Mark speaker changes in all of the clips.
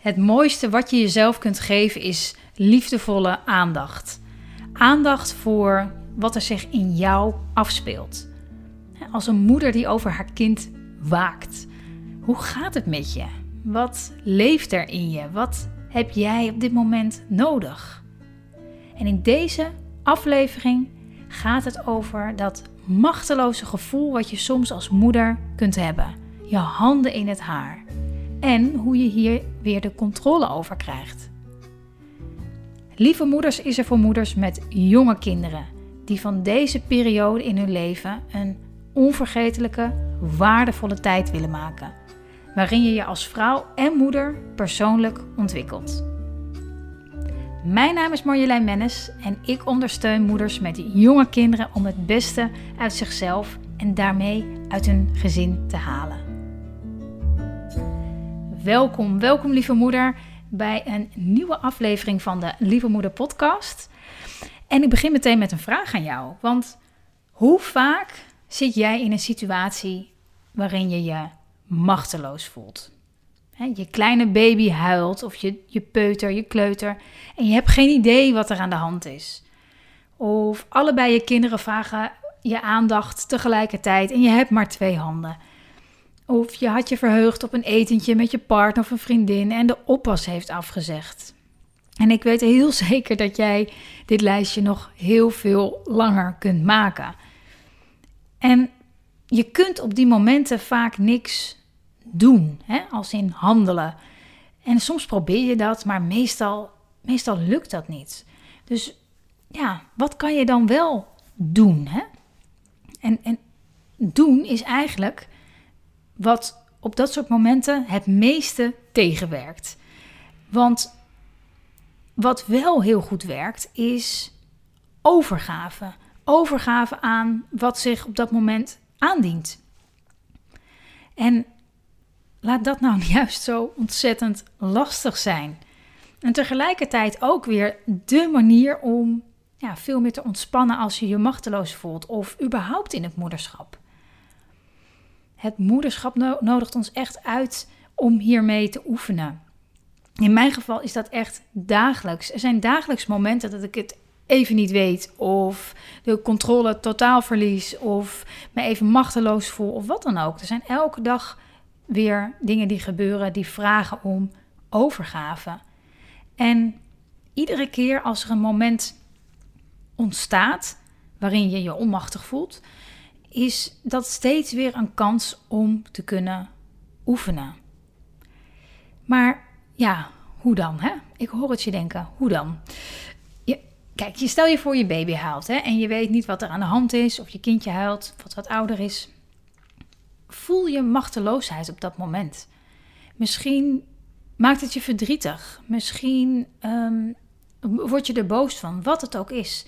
Speaker 1: Het mooiste wat je jezelf kunt geven is liefdevolle aandacht. Aandacht voor wat er zich in jou afspeelt. Als een moeder die over haar kind waakt. Hoe gaat het met je? Wat leeft er in je? Wat heb jij op dit moment nodig? En in deze aflevering gaat het over dat machteloze gevoel wat je soms als moeder kunt hebben. Je handen in het haar. En hoe je hier weer de controle over krijgt. Lieve Moeders is er voor moeders met jonge kinderen die van deze periode in hun leven een onvergetelijke, waardevolle tijd willen maken, waarin je je als vrouw en moeder persoonlijk ontwikkelt. Mijn naam is Marjolein Mennis en ik ondersteun moeders met jonge kinderen om het beste uit zichzelf en daarmee uit hun gezin te halen. Welkom, welkom lieve moeder bij een nieuwe aflevering van de Lieve Moeder podcast. En ik begin meteen met een vraag aan jou, want hoe vaak zit jij in een situatie waarin je je machteloos voelt? je kleine baby huilt of je, je peuter, je kleuter en je hebt geen idee wat er aan de hand is. Of allebei je kinderen vragen je aandacht tegelijkertijd en je hebt maar twee handen. Of je had je verheugd op een etentje met je partner of een vriendin en de oppas heeft afgezegd. En ik weet heel zeker dat jij dit lijstje nog heel veel langer kunt maken. En je kunt op die momenten vaak niks doen, hè? als in handelen. En soms probeer je dat, maar meestal, meestal lukt dat niet. Dus ja, wat kan je dan wel doen? Hè? En, en doen is eigenlijk wat op dat soort momenten het meeste tegenwerkt. Want wat wel heel goed werkt, is overgave. Overgave aan wat zich op dat moment aandient. En laat dat nou juist zo ontzettend lastig zijn. En tegelijkertijd ook weer de manier om ja, veel meer te ontspannen als je je machteloos voelt of überhaupt in het moederschap. Het moederschap nodigt ons echt uit om hiermee te oefenen. In mijn geval is dat echt dagelijks. Er zijn dagelijks momenten dat ik het even niet weet, of de controle totaal verlies, of me even machteloos voel, of wat dan ook. Er zijn elke dag weer dingen die gebeuren die vragen om overgave. En iedere keer als er een moment ontstaat waarin je je onmachtig voelt, is dat steeds weer een kans om te kunnen oefenen. Maar ja, hoe dan? Hè? Ik hoor het je denken, hoe dan? Je, kijk, je stel je voor je baby huilt hè, en je weet niet wat er aan de hand is, of je kindje huilt, wat wat ouder is. Voel je machteloosheid op dat moment. Misschien maakt het je verdrietig. Misschien um, word je er boos van, wat het ook is.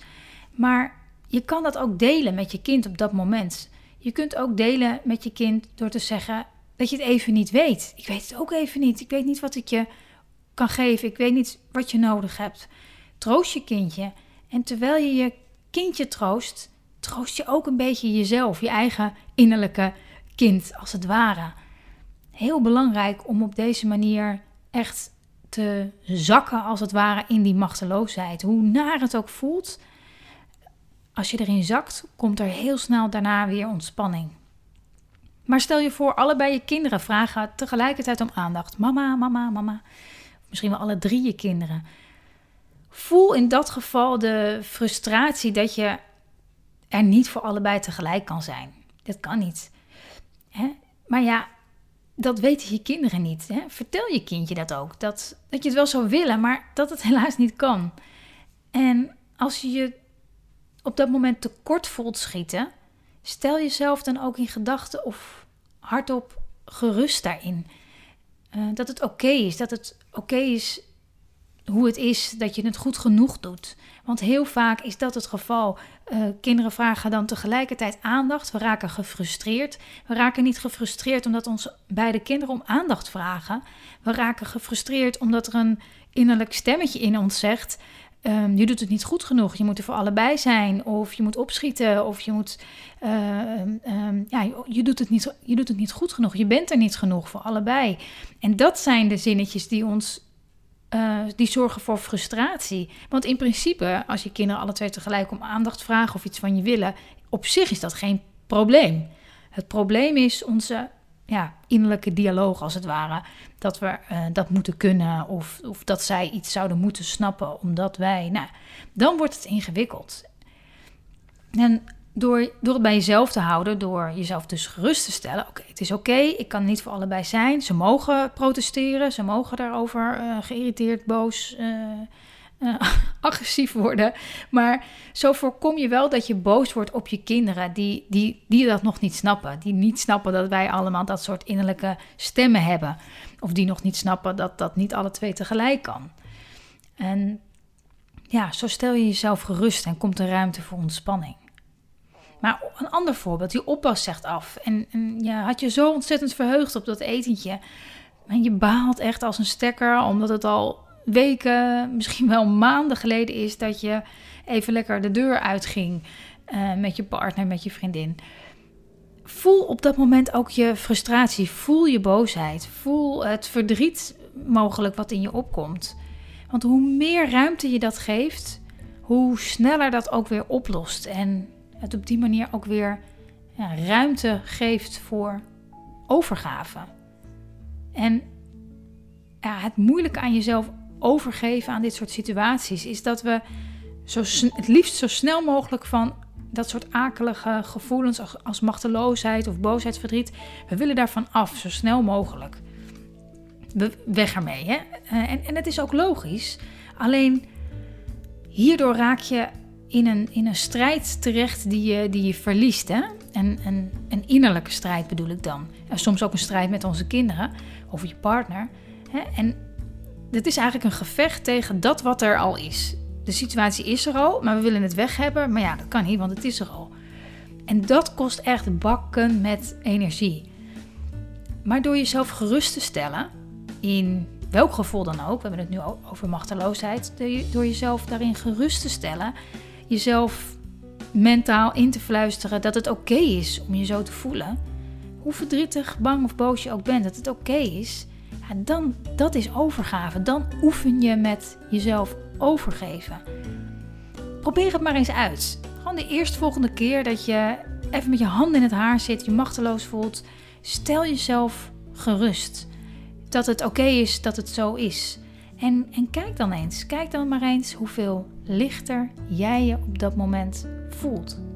Speaker 1: Maar je kan dat ook delen met je kind op dat moment. Je kunt ook delen met je kind door te zeggen dat je het even niet weet. Ik weet het ook even niet. Ik weet niet wat ik je kan geven. Ik weet niet wat je nodig hebt. Troost je kindje. En terwijl je je kindje troost, troost je ook een beetje jezelf, je eigen innerlijke kind, als het ware. Heel belangrijk om op deze manier echt te zakken, als het ware, in die machteloosheid. Hoe naar het ook voelt, als je erin zakt, komt er heel snel daarna weer ontspanning. Maar stel je voor, allebei je kinderen vragen tegelijkertijd om aandacht. Mama, mama, mama. Misschien wel alle drie je kinderen. Voel in dat geval de frustratie dat je er niet voor allebei tegelijk kan zijn. Dat kan niet. Hè? Maar ja, dat weten je kinderen niet. Hè? Vertel je kindje dat ook. Dat, dat je het wel zou willen, maar dat het helaas niet kan. En als je je op dat moment tekort voelt schieten, stel jezelf dan ook in gedachten of hardop gerust daarin. Uh, dat het oké is, dat het oké is hoe het is, dat je het goed genoeg doet. Want heel vaak is dat het geval. Uh, kinderen vragen dan tegelijkertijd aandacht. We raken gefrustreerd. We raken niet gefrustreerd omdat onze beide kinderen om aandacht vragen. We raken gefrustreerd omdat er een innerlijk stemmetje in ons zegt: ehm, je doet het niet goed genoeg, je moet er voor allebei zijn, of je moet opschieten, of je moet, uh, ja, je doet, het niet, je doet het niet goed genoeg, je bent er niet genoeg voor allebei. En dat zijn de zinnetjes die ons, uh, die zorgen voor frustratie. Want in principe, als je kinderen alle twee tegelijk om aandacht vragen of iets van je willen, op zich is dat geen probleem. Het probleem is onze ja, innerlijke dialoog als het ware. Dat we uh, dat moeten kunnen of, of dat zij iets zouden moeten snappen omdat wij. Nou, dan wordt het ingewikkeld. En door, door het bij jezelf te houden, door jezelf dus gerust te stellen: oké, het is oké, ik kan niet voor allebei zijn. Ze mogen protesteren, ze mogen daarover uh, geïrriteerd, boos, uh, uh, agressief worden. Maar zo voorkom je wel dat je boos wordt op je kinderen die, die, die dat nog niet snappen. Die niet snappen dat wij allemaal dat soort innerlijke stemmen hebben. Of die nog niet snappen dat dat niet alle twee tegelijk kan. En ja, zo stel je jezelf gerust en komt er ruimte voor ontspanning. Maar een ander voorbeeld, die oppas zegt af. En, en ja, had je zo ontzettend verheugd op dat etentje. En je baalt echt als een stekker, omdat het al weken, misschien wel maanden geleden is dat je even lekker de deur uitging uh, met je partner, met je vriendin. Voel op dat moment ook je frustratie, voel je boosheid, voel het verdriet mogelijk wat in je opkomt. Want hoe meer ruimte je dat geeft, hoe sneller dat ook weer oplost en het op die manier ook weer ja, ruimte geeft voor overgave. En ja, het moeilijke aan jezelf overgeven aan dit soort situaties, is dat we zo het liefst zo snel mogelijk van dat soort akelige gevoelens als, machteloosheid of boosheid, verdriet, we willen daarvan af, zo snel mogelijk. We, weg ermee. Hè? Eh, en, en het is ook logisch. Alleen hierdoor raak je in een, in een strijd terecht die je, die je verliest. Hè? En, en een innerlijke strijd bedoel ik dan. En soms ook een strijd met onze kinderen of je partner. Hè? En dit is eigenlijk een gevecht tegen dat wat er al is. De situatie is er al, maar we willen het weg hebben. Maar ja, dat kan niet, want het is er al. En dat kost echt bakken met energie. Maar door jezelf gerust te stellen, in welk gevoel dan ook, we hebben het nu over machteloosheid, door jezelf daarin gerust te stellen, jezelf mentaal in te fluisteren dat het oké is om je zo te voelen, hoe verdrietig, bang of boos je ook bent, dat het oké is, dan, dat is overgave. Dan oefen je met jezelf overgeven. Probeer het maar eens uit. Gewoon de eerstvolgende keer dat je even met je handen in het haar zit, je machteloos voelt, stel jezelf gerust. Dat het oké is dat het zo is. En, en kijk dan eens, kijk dan maar eens hoeveel lichter jij je op dat moment voelt.